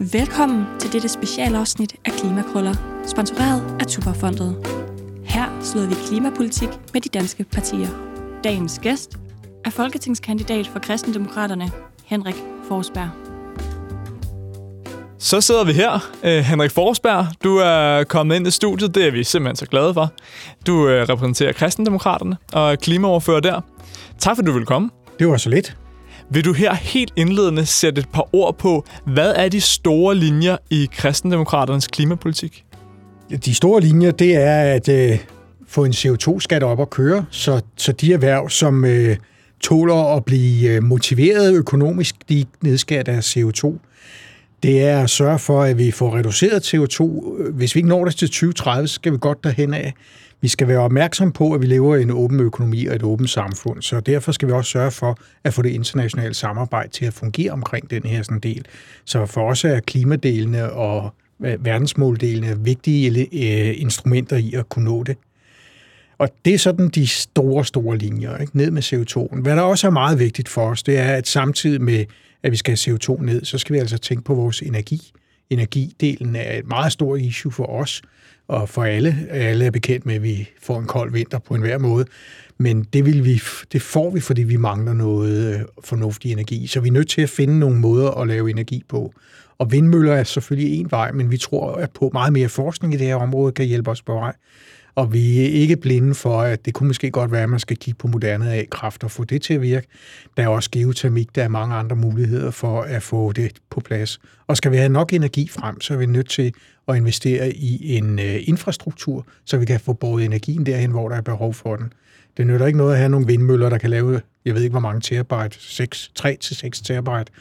Velkommen til dette specialafsnit af Klimakrøller, sponsoreret af Tuberfondet. Her slår vi klimapolitik med de danske partier. Dagens gæst er folketingskandidat for Kristendemokraterne, Henrik Forsberg. Så sidder vi her. Øh, Henrik Forsberg, du er kommet ind i studiet. Det er vi simpelthen så glade for. Du øh, repræsenterer Kristendemokraterne og er klimaoverfører der. Tak for, at du vil komme. Det var så lidt. Vil du her helt indledende sætte et par ord på, hvad er de store linjer i Kristendemokraternes klimapolitik? De store linjer, det er at øh, få en CO2-skat op at køre, så, så de erhverv, som øh, tåler at blive øh, motiveret økonomisk, de nedskærer deres CO2. Det er at sørge for, at vi får reduceret CO2. Hvis vi ikke når det til 2030, så skal vi godt derhen af. Vi skal være opmærksom på, at vi lever i en åben økonomi og et åbent samfund, så derfor skal vi også sørge for at få det internationale samarbejde til at fungere omkring den her sådan del. Så for os er klimadelene og øh, verdensmåldelene vigtige øh, instrumenter i at kunne nå det. Og det er sådan de store, store linjer, ikke? ned med CO2'en. Hvad der også er meget vigtigt for os, det er, at samtidig med, at vi skal have CO2 ned, så skal vi altså tænke på vores energi. Energidelen er et meget stort issue for os, og for alle. Alle er bekendt med, at vi får en kold vinter på enhver måde. Men det, vil vi, det får vi, fordi vi mangler noget øh, fornuftig energi. Så vi er nødt til at finde nogle måder at lave energi på. Og vindmøller er selvfølgelig en vej, men vi tror at på meget mere forskning i det her område kan hjælpe os på vej. Og vi er ikke blinde for, at det kunne måske godt være, at man skal kigge på moderne A-kraft og få det til at virke. Der er også geotermik, der er mange andre muligheder for at få det på plads. Og skal vi have nok energi frem, så er vi nødt til at investere i en øh, infrastruktur, så vi kan få båret energien derhen, hvor der er behov for den. Det nytter ikke noget at have nogle vindmøller, der kan lave, jeg ved ikke hvor mange terabyte, 6, 3-6 terabyte.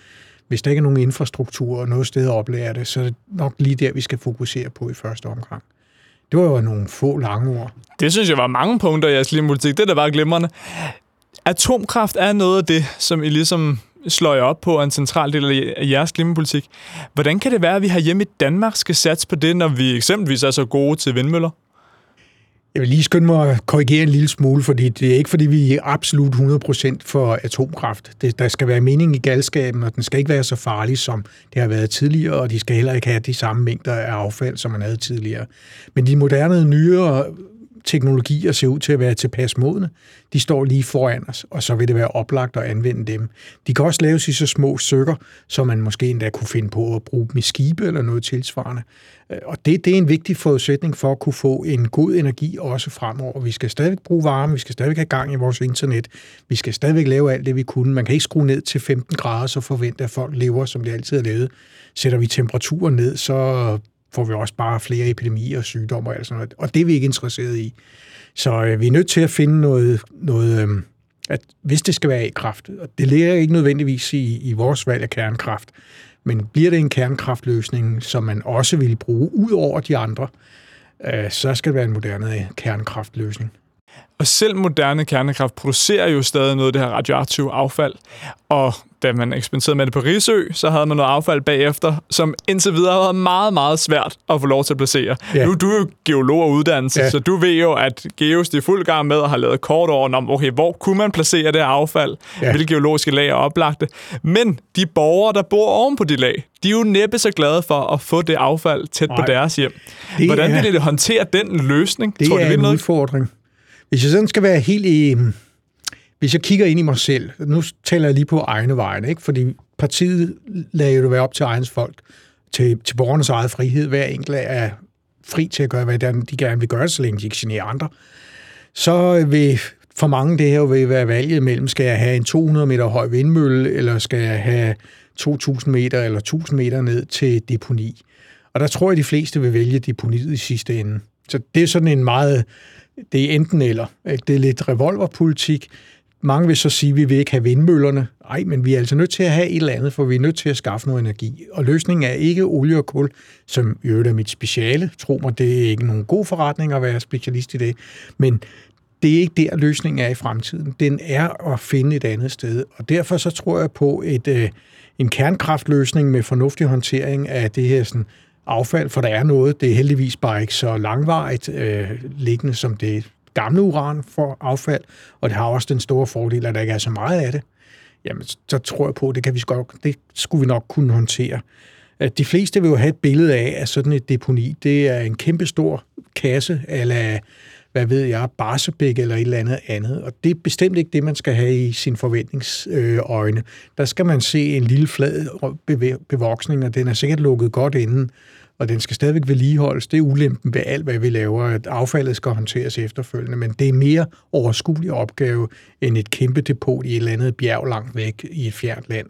Hvis der ikke er nogen infrastruktur og noget sted at oplære det, så er det nok lige der, vi skal fokusere på i første omgang. Det var jo nogle få lange ord. Det synes jeg var mange punkter i jeres klimapolitik. Det er da bare glimrende. Atomkraft er noget af det, som I ligesom slår jeg op på en central del af jeres klimapolitik. Hvordan kan det være, at vi har hjemme i Danmark skal satse på det, når vi eksempelvis er så gode til vindmøller? Jeg vil lige skynde mig at korrigere en lille smule, fordi det er ikke, fordi vi er absolut 100% for atomkraft. Det, der skal være mening i galskaben, og den skal ikke være så farlig, som det har været tidligere, og de skal heller ikke have de samme mængder af affald, som man havde tidligere. Men de moderne, nyere teknologier ser ud til at være tilpas modne. De står lige foran os, og så vil det være oplagt at anvende dem. De kan også laves i så små stykker, så man måske endda kunne finde på at bruge dem i skibe eller noget tilsvarende. Øh, og det, det er en vigtig forudsætning for at kunne få en god energi også fremover. Vi skal stadig bruge varme, vi skal stadig have gang i vores internet, vi skal stadig lave alt det, vi kunne. Man kan ikke skrue ned til 15 grader, så forvente, at folk lever, som de altid har levet. Sætter vi temperaturen ned, så får vi også bare flere epidemier og sygdomme og alt sådan noget. Og det er vi ikke interesseret i. Så øh, vi er nødt til at finde noget, noget øh, at hvis det skal være A-kraft, og det ligger ikke nødvendigvis i, i vores valg af kernekraft, men bliver det en kernekraftløsning, som man også vil bruge ud over de andre, øh, så skal det være en moderne kernekraftløsning. Og selv moderne kernekraft producerer jo stadig noget af det her radioaktive affald. Og da man eksperimenterede med det på Risø, så havde man noget affald bagefter, som indtil videre har været meget, meget svært at få lov til at placere. Ja. Nu du er jo geolog og uddannelse, ja. så du ved jo, at Geos er fuld gang med at have lavet kort over, om, okay, hvor kunne man placere det her affald? Ja. Hvilke geologiske lag er oplagte? Men de borgere, der bor oven på de lag, de er jo næppe så glade for at få det affald tæt Nej. på deres hjem. Det Hvordan vil det håndtere den løsning? Det Tror, er det en noget? udfordring. Hvis jeg sådan skal være helt i... Hmm, hvis jeg kigger ind i mig selv, nu taler jeg lige på egne vegne, ikke? fordi partiet lader jo det være op til egens folk, til, til borgernes eget frihed. Hver enkelt er fri til at gøre, hvad de gerne vil gøre, så længe de ikke generer andre. Så vil for mange det her vil være valget mellem, skal jeg have en 200 meter høj vindmølle, eller skal jeg have 2.000 meter eller 1.000 meter ned til deponi. Og der tror jeg, de fleste vil vælge deponiet i sidste ende. Så det er sådan en meget det er enten eller. Ikke? Det er lidt revolverpolitik. Mange vil så sige, at vi vil ikke have vindmøllerne. Nej, men vi er altså nødt til at have et eller andet, for vi er nødt til at skaffe noget energi. Og løsningen er ikke olie og kul, som i øvrigt er mit speciale. Tro mig, det er ikke nogen god forretning at være specialist i det. Men det er ikke der, løsningen er i fremtiden. Den er at finde et andet sted. Og derfor så tror jeg på et, øh, en kernkraftløsning med fornuftig håndtering af det her sådan, affald, for der er noget. Det er heldigvis bare ikke så langvarigt øh, liggende som det gamle uran for affald, og det har også den store fordel, at der ikke er så meget af det. Jamen, så tror jeg på, at det, kan vi godt, det skulle vi nok kunne håndtere. at de fleste vil jo have et billede af, at sådan et deponi, det er en kæmpe stor kasse, eller hvad ved jeg, Barsebæk eller et eller andet andet. Og det er bestemt ikke det, man skal have i sin forventningsøjne. Der skal man se en lille flad bevoksning, og den er sikkert lukket godt inden, og den skal stadigvæk vedligeholdes. Det er ulempen ved alt, hvad vi laver, at affaldet skal håndteres efterfølgende, men det er mere overskuelig opgave end et kæmpe depot i et eller andet bjerg langt væk i et fjernt land.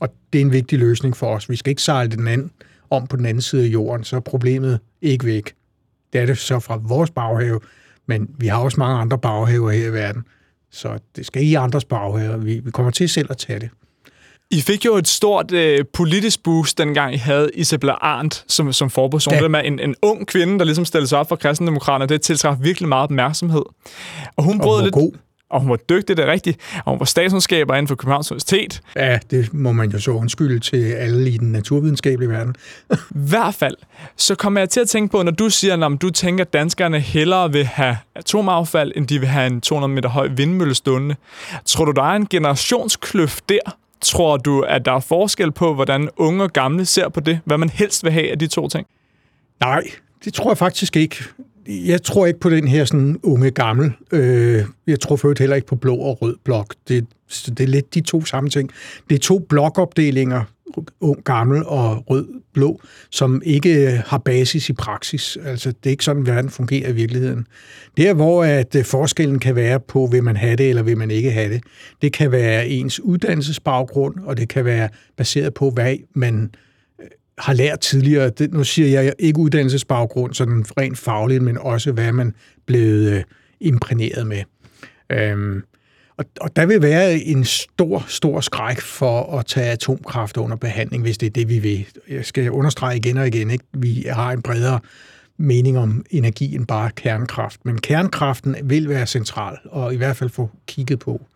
Og det er en vigtig løsning for os. Vi skal ikke sejle den anden om på den anden side af jorden, så er problemet ikke væk. Det er det så fra vores baghave, men vi har også mange andre baghaver her i verden, så det skal i andres baghaver. Vi, vi kommer til selv at tage det. I fik jo et stort øh, politisk boost, dengang I havde Isabella Arndt som, som forperson. Det med en, en ung kvinde, der ligesom stillede sig op for kristendemokraterne, det tiltræf virkelig meget opmærksomhed. Og hun brød lidt... God og hun var dygtig, det er rigtigt, og hun var statskundskaber inden for Københavns Universitet. Ja, det må man jo så undskylde til alle i den naturvidenskabelige verden. I hvert fald, så kommer jeg til at tænke på, når du siger, at du tænker, at danskerne hellere vil have atomaffald, end de vil have en 200 meter høj vindmølle stående. Tror du, der er en generationskløft der? Tror du, at der er forskel på, hvordan unge og gamle ser på det? Hvad man helst vil have af de to ting? Nej, det tror jeg faktisk ikke jeg tror ikke på den her sådan unge gammel. Øh, jeg tror først heller ikke på blå og rød blok. Det, det er lidt de to samme ting. Det er to blokopdelinger, ung gammel og rød blå, som ikke øh, har basis i praksis. Altså, det er ikke sådan, verden fungerer i virkeligheden. Der, hvor at øh, forskellen kan være på, vil man have det, eller vil man ikke have det, det kan være ens uddannelsesbaggrund, og det kan være baseret på, hvad man har lært tidligere, det, nu siger jeg ikke uddannelsesbaggrund, sådan rent fagligt, men også hvad man blevet øh, imprægneret med. Øhm, og, og der vil være en stor, stor skræk for at tage atomkraft under behandling, hvis det er det, vi vil. Jeg skal understrege igen og igen, ikke? vi har en bredere mening om energi end bare kernekraft. Men kernekraften vil være central, og i hvert fald få kigget på.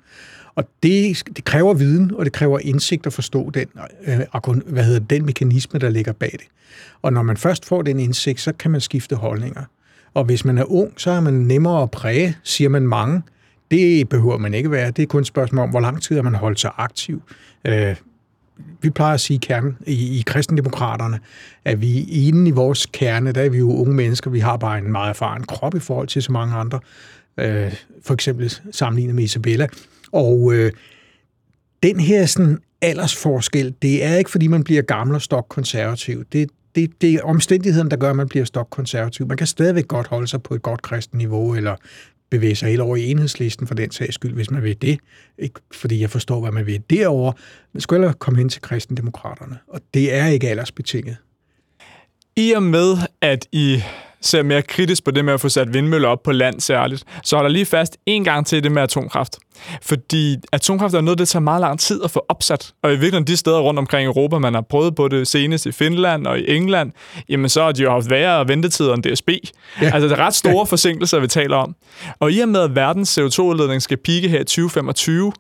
Og det, det kræver viden, og det kræver indsigt at forstå den, øh, hvad hedder, den mekanisme, der ligger bag det. Og når man først får den indsigt, så kan man skifte holdninger. Og hvis man er ung, så er man nemmere at præge, siger man mange. Det behøver man ikke være. Det er kun et spørgsmål om, hvor lang tid har man holdt sig aktiv. Øh, vi plejer at sige kernen i, i kristendemokraterne, at vi inde i vores kerne, der er vi jo unge mennesker, vi har bare en meget erfaren krop i forhold til så mange andre, øh, for eksempel sammenlignet med Isabella. Og øh, den her sådan, aldersforskel, det er ikke, fordi man bliver gammel og stokkonservativ. Det, det, det er omstændigheden, der gør, at man bliver stokkonservativ. Man kan stadigvæk godt holde sig på et godt kristen niveau, eller bevæge sig helt over i enhedslisten for den sags skyld, hvis man vil det. Ikke fordi jeg forstår, hvad man vil derovre. Man skal ellers komme hen til kristendemokraterne, og det er ikke aldersbetinget. I og med, at I ser mere kritisk på det med at få sat vindmøller op på land særligt, så holder lige fast en gang til det med atomkraft. Fordi atomkraft er noget, der tager meget lang tid at få opsat. Og i virkeligheden de steder rundt omkring Europa, man har prøvet på det senest i Finland og i England, jamen så har de jo haft værre ventetider end DSB. Ja. Altså det er ret store ja. forsinkelser, vi taler om. Og i og med, at verdens CO2-udledning skal pike her i 2025,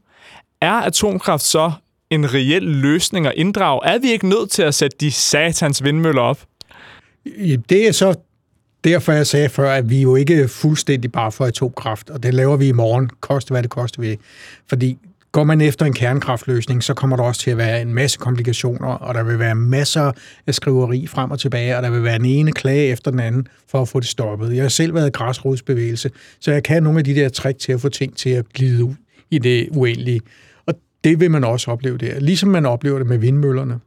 er atomkraft så en reel løsning at inddrage? Er vi ikke nødt til at sætte de satans vindmøller op? Det er så derfor jeg sagde før, at vi jo ikke fuldstændig bare for atomkraft, og det laver vi i morgen, koste hvad det koster vi. Fordi går man efter en kernekraftløsning, så kommer der også til at være en masse komplikationer, og der vil være masser af skriveri frem og tilbage, og der vil være den ene klage efter den anden for at få det stoppet. Jeg har selv været græsrodsbevægelse, så jeg kan nogle af de der trick til at få ting til at glide ud i det uendelige. Og det vil man også opleve der, ligesom man oplever det med vindmøllerne.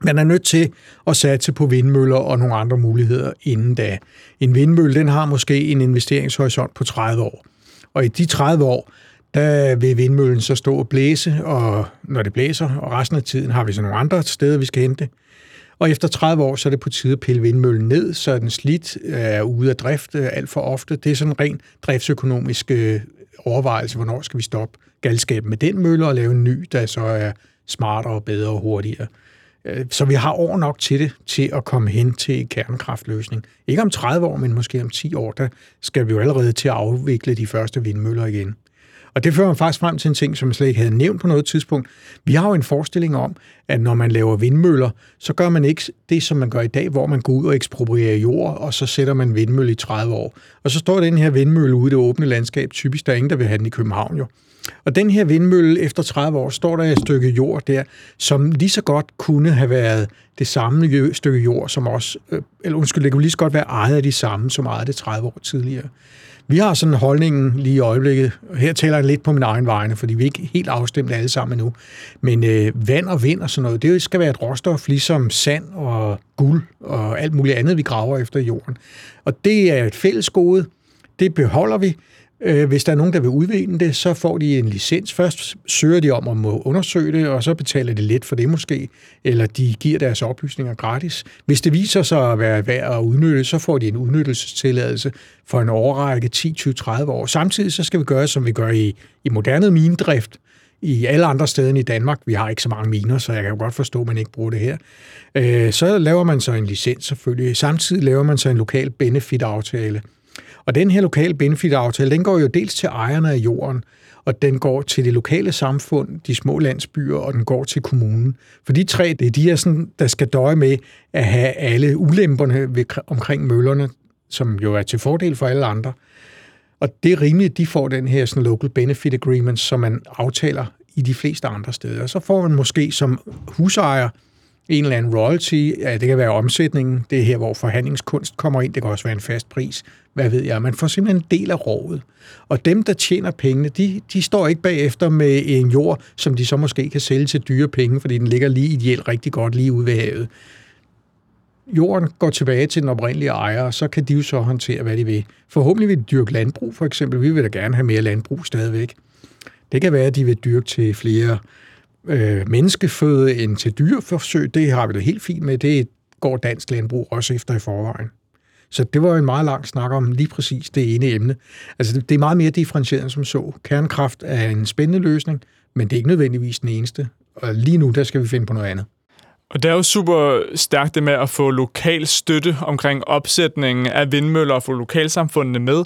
Man er nødt til at satse på vindmøller og nogle andre muligheder inden da. En vindmølle den har måske en investeringshorisont på 30 år. Og i de 30 år, der vil vindmøllen så stå og blæse, og når det blæser, og resten af tiden har vi så nogle andre steder, vi skal hente. Og efter 30 år, så er det på tide at pille vindmøllen ned, så den slidt er ude af drift øh, alt for ofte. Det er sådan en ren driftsøkonomisk øh, overvejelse, hvornår skal vi stoppe galskaben med den mølle og lave en ny, der så er smartere, bedre og hurtigere. Øh, så vi har år nok til det, til at komme hen til en kernekraftløsning. Ikke om 30 år, men måske om 10 år, der skal vi jo allerede til at afvikle de første vindmøller igen. Og det fører mig faktisk frem til en ting, som jeg slet ikke havde nævnt på noget tidspunkt. Vi har jo en forestilling om, at når man laver vindmøller, så gør man ikke det, som man gør i dag, hvor man går ud og eksproprierer jord, og så sætter man vindmølle i 30 år. Og så står den her vindmølle ude i det åbne landskab. Typisk der er ingen, der vil have den i København jo. Og den her vindmølle, efter 30 år, står der et stykke jord der, som lige så godt kunne have været det samme stykke jord, som også, øh, eller undskyld, det kunne lige så godt være ejet af de samme, som ejede det 30 år tidligere. Vi har sådan holdningen lige i øjeblikket, her taler jeg lidt på min egen vegne, fordi vi er ikke helt afstemt alle sammen nu, men øh, vand og vind og sådan noget, det skal være et råstof, ligesom sand og guld og alt muligt andet, vi graver efter i jorden. Og det er et fælles gode, det beholder vi, Øh, hvis der er nogen, der vil udvinde det, så får de en licens. Først søger de om at må undersøge det, og så betaler de lidt for det måske, eller de giver deres oplysninger gratis. Hvis det viser sig at være værd at udnytte, så får de en udnyttelsestilladelse for en overrække 10, 20, 30 år. Samtidig så skal vi gøre, som vi gør i, i moderne minedrift, i alle andre steder end i Danmark. Vi har ikke så mange miner, så jeg kan jo godt forstå, at man ikke bruger det her. Øh, så laver man så en licens selvfølgelig. Samtidig laver man så en lokal benefit-aftale – og den her lokale benefit-aftale, den går jo dels til ejerne af jorden, og den går til det lokale samfund, de små landsbyer, og den går til kommunen. For de tre, det er de, her, sådan, der skal døje med at have alle ulemperne ved, omkring møllerne, som jo er til fordel for alle andre. Og det er rimeligt, at de får den her sådan local benefit agreement, som man aftaler i de fleste andre steder. Så får man måske som husejer en eller anden royalty, ja, det kan være omsætningen, det er her, hvor forhandlingskunst kommer ind, det kan også være en fast pris, hvad ved jeg, man får simpelthen en del af rådet. Og dem, der tjener pengene, de, de står ikke bagefter med en jord, som de så måske kan sælge til dyre penge, fordi den ligger lige ideelt rigtig godt lige ude ved havet. Jorden går tilbage til den oprindelige ejer, og så kan de jo så håndtere, hvad de vil. Forhåbentlig vil de dyrke landbrug, for eksempel. Vi vil da gerne have mere landbrug stadigvæk. Det kan være, at de vil dyrke til flere øh, menneskeføde end til dyreforsøg. Det har vi det helt fint med. Det går dansk landbrug også efter i forvejen. Så det var en meget lang snak om lige præcis det ene emne. Altså, det er meget mere differentieret som så. Kernekraft er en spændende løsning, men det er ikke nødvendigvis den eneste. Og lige nu, der skal vi finde på noget andet. Og det er jo super stærkt det med at få lokal støtte omkring opsætningen af vindmøller og få lokalsamfundene med.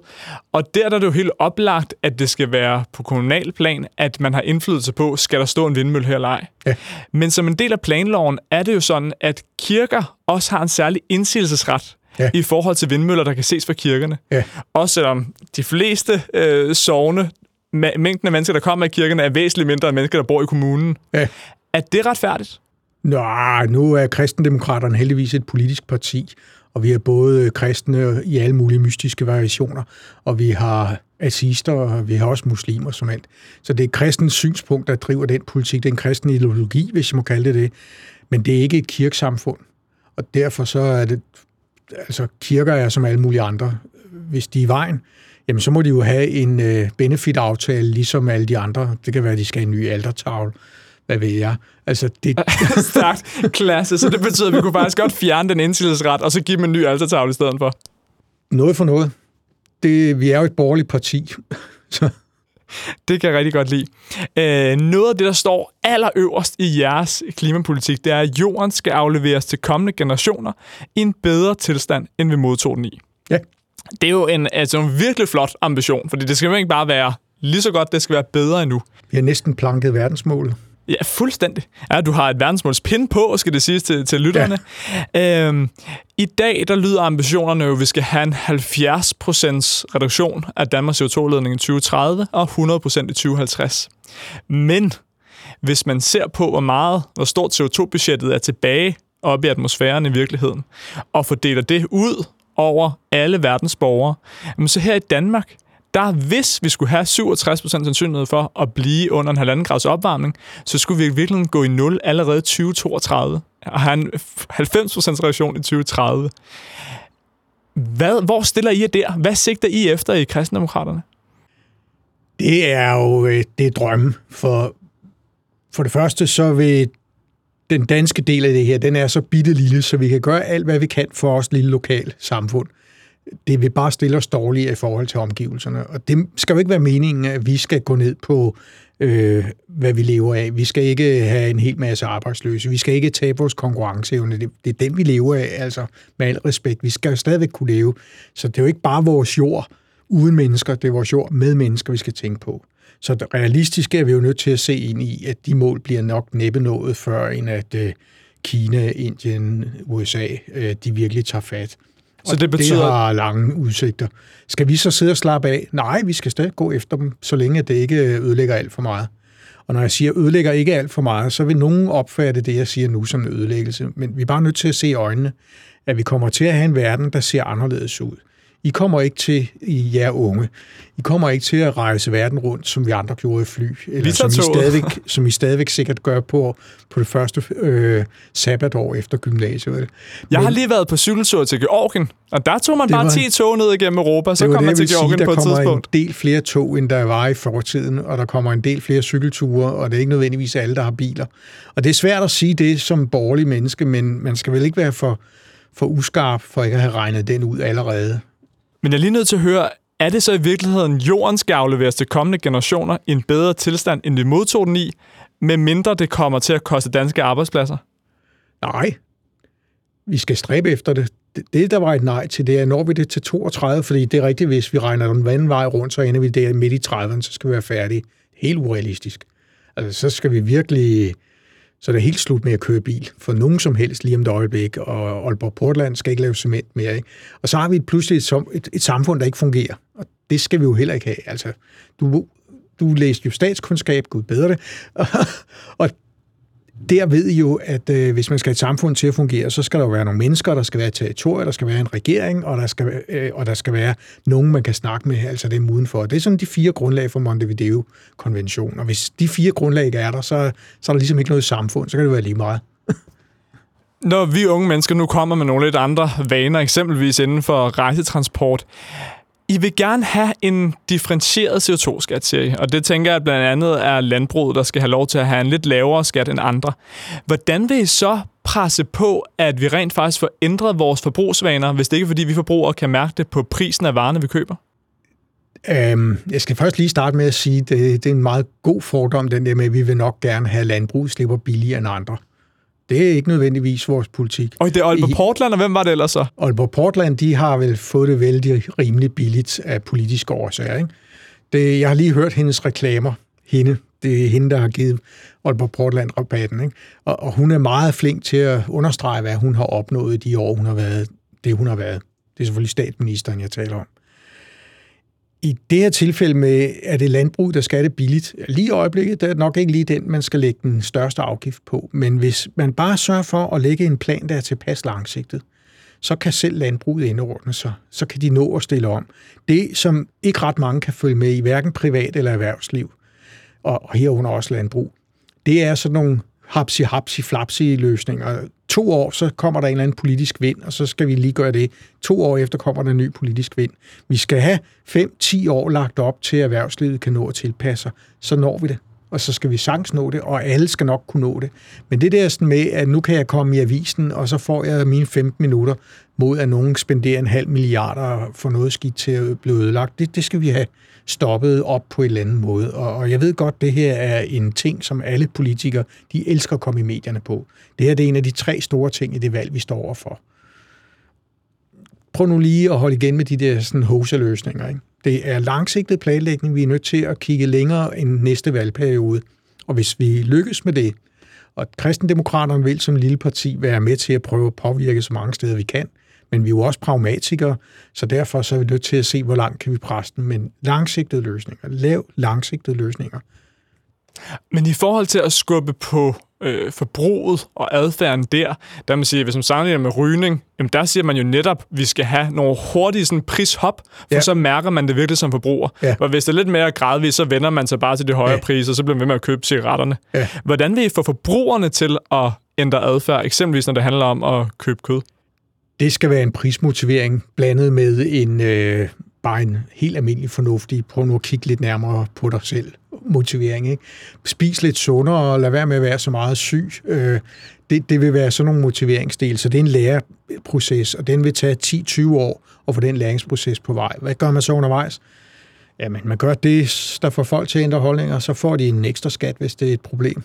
Og der, der er det jo helt oplagt, at det skal være på kommunal plan, at man har indflydelse på, skal der stå en vindmølle her eller ej. Ja. Men som en del af planloven er det jo sådan, at kirker også har en særlig indsigelsesret ja. i forhold til vindmøller, der kan ses fra kirkerne. Ja. Også selvom de fleste øh, sovne, mængden af mennesker, der kommer i kirkerne, er væsentligt mindre end mennesker, der bor i kommunen. Ja. Er det retfærdigt? Nå, nu er kristendemokraterne heldigvis et politisk parti, og vi har både kristne i alle mulige mystiske variationer, og vi har assister, og vi har også muslimer som alt. Så det er kristens synspunkt, der driver den politik. Det er en kristen ideologi, hvis jeg må kalde det det. Men det er ikke et kirkesamfund. Og derfor så er det altså kirker er som alle mulige andre. Hvis de er i vejen, jamen så må de jo have en øh, benefit-aftale, ligesom alle de andre. Det kan være, at de skal have en ny altertavle. Hvad ved jeg? Altså, det... Stærkt klasse. Så det betyder, at vi kunne faktisk godt fjerne den indsigelsesret, og så give dem en ny altertavle i stedet for. Noget for noget. Det, vi er jo et borgerligt parti. så det kan jeg rigtig godt lide. Øh, noget af det, der står allerøverst i jeres klimapolitik, det er, at jorden skal afleveres til kommende generationer i en bedre tilstand, end vi modtog den i. Ja. Det er jo en, altså en virkelig flot ambition, fordi det skal jo ikke bare være lige så godt, det skal være bedre endnu. Vi har næsten planket verdensmålet. Ja, fuldstændig. Ja, du har et verdensmålspin på, skal det siges til, til lytterne. Ja. Øhm, I dag, der lyder ambitionerne jo, at vi skal have en 70% reduktion af Danmarks CO2-ledning i 2030 og 100% i 2050. Men hvis man ser på, hvor meget, hvor stort CO2-budgettet er tilbage op i atmosfæren i virkeligheden, og fordeler det ud over alle verdens borgere, så her i Danmark, der hvis vi skulle have 67% sandsynlighed for at blive under en halvanden grads opvarmning, så skulle vi virkelig gå i nul allerede 2032 og have en 90% reduktion i 2030. Hvad, hvor stiller I jer der? Hvad sigter I efter i kristendemokraterne? Det er jo øh, det er drømme. For, for det første så vil den danske del af det her, den er så bitte lille, så vi kan gøre alt, hvad vi kan for os lille lokal samfund det vil bare stille os dårligere i forhold til omgivelserne. Og det skal jo ikke være meningen, at vi skal gå ned på, øh, hvad vi lever af. Vi skal ikke have en hel masse arbejdsløse. Vi skal ikke tabe vores konkurrenceevne. Det, det er den, vi lever af, altså med al respekt. Vi skal jo stadigvæk kunne leve. Så det er jo ikke bare vores jord uden mennesker, det er vores jord med mennesker, vi skal tænke på. Så realistisk er vi jo nødt til at se ind i, at de mål bliver nok næppe nået, før end at øh, Kina, Indien, USA, øh, de virkelig tager fat. Så det betyder... det har lange udsigter. Skal vi så sidde og slappe af? Nej, vi skal stadig gå efter dem, så længe det ikke ødelægger alt for meget. Og når jeg siger ødelægger ikke alt for meget, så vil nogen opfatte det, jeg siger nu, som en ødelæggelse. Men vi er bare nødt til at se i øjnene, at vi kommer til at have en verden, der ser anderledes ud. I kommer ikke til, I jer unge, I kommer ikke til at rejse verden rundt, som vi andre gjorde i fly. Eller som I, stadigvæk, som I stadigvæk sikkert gør på, på det første øh, sabbatår efter gymnasiet. Men, jeg har lige været på cykeltur til Georgien, og der tog man bare var, 10 tog ned igennem Europa, så kom man til Georgien sige, på et tidspunkt. Der kommer en del flere tog, end der var i fortiden, og der kommer en del flere cykelture, og det er ikke nødvendigvis alle, der har biler. Og det er svært at sige det som borgerlig menneske, men man skal vel ikke være for, for uskarp for ikke at have regnet den ud allerede. Men jeg er lige nødt til at høre, er det så i virkeligheden, jorden skal afleveres til kommende generationer i en bedre tilstand, end vi modtog den i, med mindre det kommer til at koste danske arbejdspladser? Nej. Vi skal stræbe efter det. Det, der var et nej til, det er, når vi det til 32, fordi det er rigtigt, hvis vi regner den anden vej rundt, så ender vi der midt i 30'erne, så skal vi være færdige. Helt urealistisk. Altså, så skal vi virkelig så det er helt slut med at køre bil for nogen som helst lige om et øjeblik, og Aalborg Portland skal ikke lave cement mere. Ikke? Og så har vi pludselig et, et, et samfund, der ikke fungerer, og det skal vi jo heller ikke have. Altså, du, du læste jo statskundskab, gud bedre det, og der ved I jo, at øh, hvis man skal have et samfund til at fungere, så skal der jo være nogle mennesker, der skal være territorie, der skal være en regering, og der skal, øh, og der skal være nogen, man kan snakke med, altså det er udenfor. Det er sådan de fire grundlag for Montevideo-konventionen. Og hvis de fire grundlag ikke er der, så, så er der ligesom ikke noget samfund, så kan det være lige meget. Når vi unge mennesker nu kommer med nogle lidt andre vaner, eksempelvis inden for rejsetransport, i vil gerne have en differentieret CO2-skat, siger I. Og det tænker jeg blandt andet er landbruget, der skal have lov til at have en lidt lavere skat end andre. Hvordan vil I så presse på, at vi rent faktisk får ændret vores forbrugsvaner, hvis det ikke er, fordi vi forbrugere kan mærke det på prisen af varerne, vi køber? Øhm, jeg skal først lige starte med at sige, at det, det er en meget god fordom, den der med, at vi vil nok gerne have landbrug slipper billigere end andre. Det er ikke nødvendigvis vores politik. Og det er Aalborg Portland, og hvem var det ellers så? Aalborg Portland, de har vel fået det vældig rimelig billigt af politiske årsager. Ikke? Det, jeg har lige hørt hendes reklamer. Hende, det er hende, der har givet Aalborg Portland rabatten. Ikke? Og, og hun er meget flink til at understrege, hvad hun har opnået i de år, hun har været det, hun har været. Det er selvfølgelig statsministeren, jeg taler om. I det her tilfælde med, er det landbrug, der skal det billigt. Lige i øjeblikket, der er nok ikke lige den, man skal lægge den største afgift på. Men hvis man bare sørger for at lægge en plan, der er tilpas langsigtet, så kan selv landbruget indordne sig. Så kan de nå at stille om. Det, som ikke ret mange kan følge med i, hverken privat eller erhvervsliv, og herunder også landbrug, det er sådan nogle hapsi-hapsi-flapsi løsninger. To år, så kommer der en eller anden politisk vind, og så skal vi lige gøre det. To år efter kommer der en ny politisk vind. Vi skal have 5-10 år lagt op til, at erhvervslivet kan nå at tilpasse sig. Så når vi det og så skal vi sagtens nå det, og alle skal nok kunne nå det. Men det der sådan med, at nu kan jeg komme i avisen, og så får jeg mine 15 minutter mod, at nogen spenderer en halv milliard for noget skidt til at blive ødelagt, det, det skal vi have stoppet op på en eller anden måde. Og, og jeg ved godt, det her er en ting, som alle politikere, de elsker at komme i medierne på. Det her det er en af de tre store ting i det valg, vi står overfor. Prøv nu lige at holde igen med de der sådan hoseløsninger, ikke? Det er langsigtet planlægning. Vi er nødt til at kigge længere end næste valgperiode. Og hvis vi lykkes med det, og kristendemokraterne vil som lille parti være med til at prøve at påvirke så mange steder, vi kan, men vi er jo også pragmatikere, så derfor så er vi nødt til at se, hvor langt kan vi presse den. Men langsigtede løsninger, lav langsigtede løsninger. Men i forhold til at skubbe på øh, forbruget og adfærden der, der man siger, hvis man sammenligner med rygning, jamen der siger man jo netop, at vi skal have nogle hurtige sådan, prishop, for ja. så mærker man det virkelig som forbruger. Ja. Og hvis det er lidt mere gradvist, så vender man sig bare til de højere ja. priser, så bliver man ved med at købe cigaretterne. Ja. Hvordan vil I få forbrugerne til at ændre adfærd, eksempelvis når det handler om at købe kød? Det skal være en prismotivering blandet med en øh, bare en helt almindelig fornuftig, prøv nu at kigge lidt nærmere på dig selv motivering. Ikke? Spis lidt sundere og lad være med at være så meget syg. Øh, det, det vil være sådan nogle motiveringsdel, så det er en læreproces, og den vil tage 10-20 år at få den læringsproces på vej. Hvad gør man så undervejs? Jamen, man gør det, der får folk til at ændre holdninger, så får de en ekstra skat, hvis det er et problem.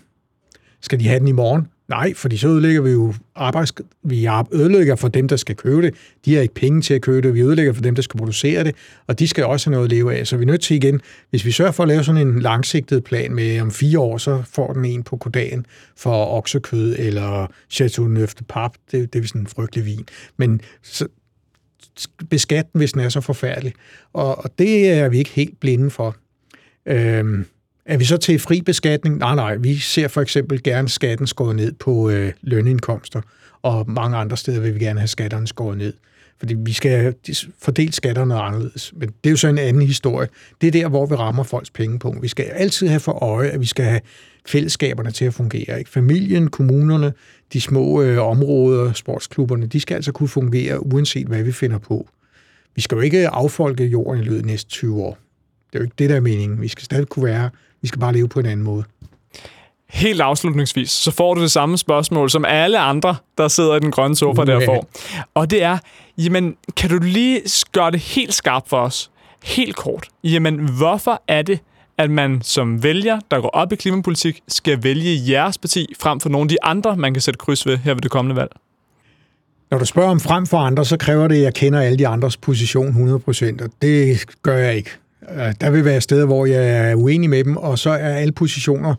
Skal de have den i morgen? Nej, fordi så ødelægger vi jo arbejds... Vi ødelægger for dem, der skal købe det. De har ikke penge til at købe det. Vi ødelægger for dem, der skal producere det. Og de skal også have noget at leve af. Så vi er nødt til igen, hvis vi sørger for at lave sådan en langsigtet plan med om fire år, så får den en på kodagen for oksekød eller Chateau Neuf de Pap. Det, det er sådan en frygtelig vin. Men så, beskatten, hvis den er så forfærdelig. Og, og det er vi ikke helt blinde for. Øhm, er vi så til fri beskatning? Nej, nej. Vi ser for eksempel gerne skatten skåret ned på øh, lønindkomster, og mange andre steder vil vi gerne have skatterne skåret ned. Fordi vi skal fordele skatterne anderledes. Men det er jo så en anden historie. Det er der, hvor vi rammer folks penge på. Vi skal altid have for øje, at vi skal have fællesskaberne til at fungere. Ikke? Familien, kommunerne, de små øh, områder, sportsklubberne, de skal altså kunne fungere, uanset hvad vi finder på. Vi skal jo ikke affolke jorden i løbet af næste 20 år. Det er jo ikke det, der er meningen. Vi skal stadig kunne være vi skal bare leve på en anden måde. Helt afslutningsvis, så får du det samme spørgsmål, som alle andre, der sidder i den grønne sofa, der får. Og det er, jamen, kan du lige gøre det helt skarpt for os? Helt kort. Jamen, hvorfor er det, at man som vælger, der går op i klimapolitik, skal vælge jeres parti frem for nogle af de andre, man kan sætte kryds ved her ved det kommende valg? Når du spørger om frem for andre, så kræver det, at jeg kender alle de andres position 100%, og det gør jeg ikke. Øh, der vil være steder, hvor jeg er uenig med dem, og så er alle positioner,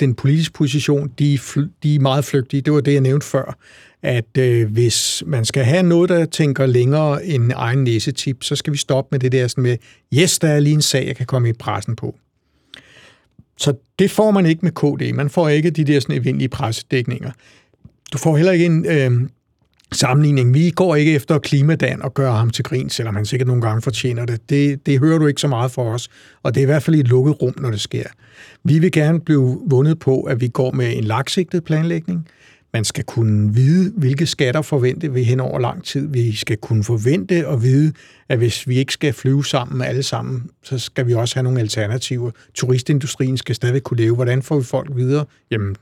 den politiske position, de, de er meget flygtige. Det var det, jeg nævnte før, at øh, hvis man skal have noget, der tænker længere end egen næsetip, så skal vi stoppe med det der sådan med, yes, der er lige en sag, jeg kan komme i pressen på. Så det får man ikke med KD. Man får ikke de der sådan evindelige pressedækninger. Du får heller ikke en, øh, sammenligning. Vi går ikke efter klimadan og gør ham til grin, selvom han sikkert nogle gange fortjener det. det. Det hører du ikke så meget for os, og det er i hvert fald i et lukket rum, når det sker. Vi vil gerne blive vundet på, at vi går med en langsigtet planlægning. Man skal kunne vide, hvilke skatter forventer vi hen over lang tid. Vi skal kunne forvente og vide, at hvis vi ikke skal flyve sammen alle sammen, så skal vi også have nogle alternativer. Turistindustrien skal stadig kunne leve. Hvordan får vi folk videre? Jamen,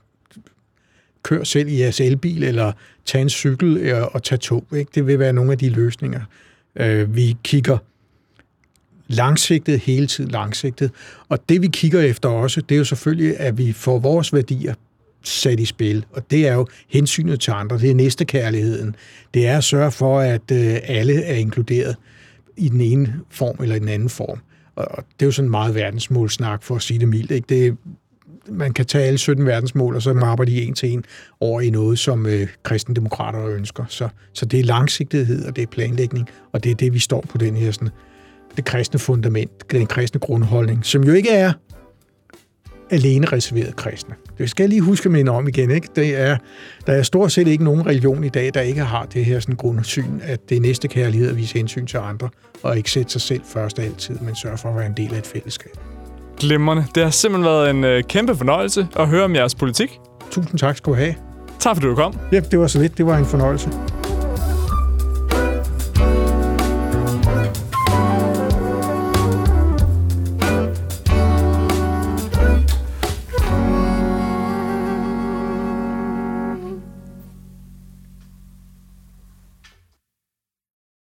kør selv i jeres elbil, eller tag en cykel øh, og tag tog. Ikke? Det vil være nogle af de løsninger. Øh, vi kigger langsigtet, hele tiden langsigtet. Og det vi kigger efter også, det er jo selvfølgelig, at vi får vores værdier sat i spil. Og det er jo hensynet til andre, det er næstekærligheden. Det er at sørge for, at øh, alle er inkluderet i den ene form eller i den anden form. Og det er jo sådan meget verdensmålsnak, for at sige det mildt. Ikke? Det man kan tage alle 17 verdensmål, og så mapper de en til en over i noget, som øh, kristendemokrater ønsker. Så, så det er langsigtighed, og det er planlægning, og det er det, vi står på den her sådan, det kristne fundament, den kristne grundholdning, som jo ikke er alene reserveret kristne. Det skal jeg lige huske mig om igen. Ikke? Det er, der er stort set ikke nogen religion i dag, der ikke har det her sådan grundsyn, at det er næste kærlighed at vise hensyn til andre, og ikke sætte sig selv først altid, men sørge for at være en del af et fællesskab. Glimrende. Det har simpelthen været en øh, kæmpe fornøjelse at høre om jeres politik. Tusind tak skal du have. Tak fordi du kom. Ja, det var så lidt. Det var en fornøjelse.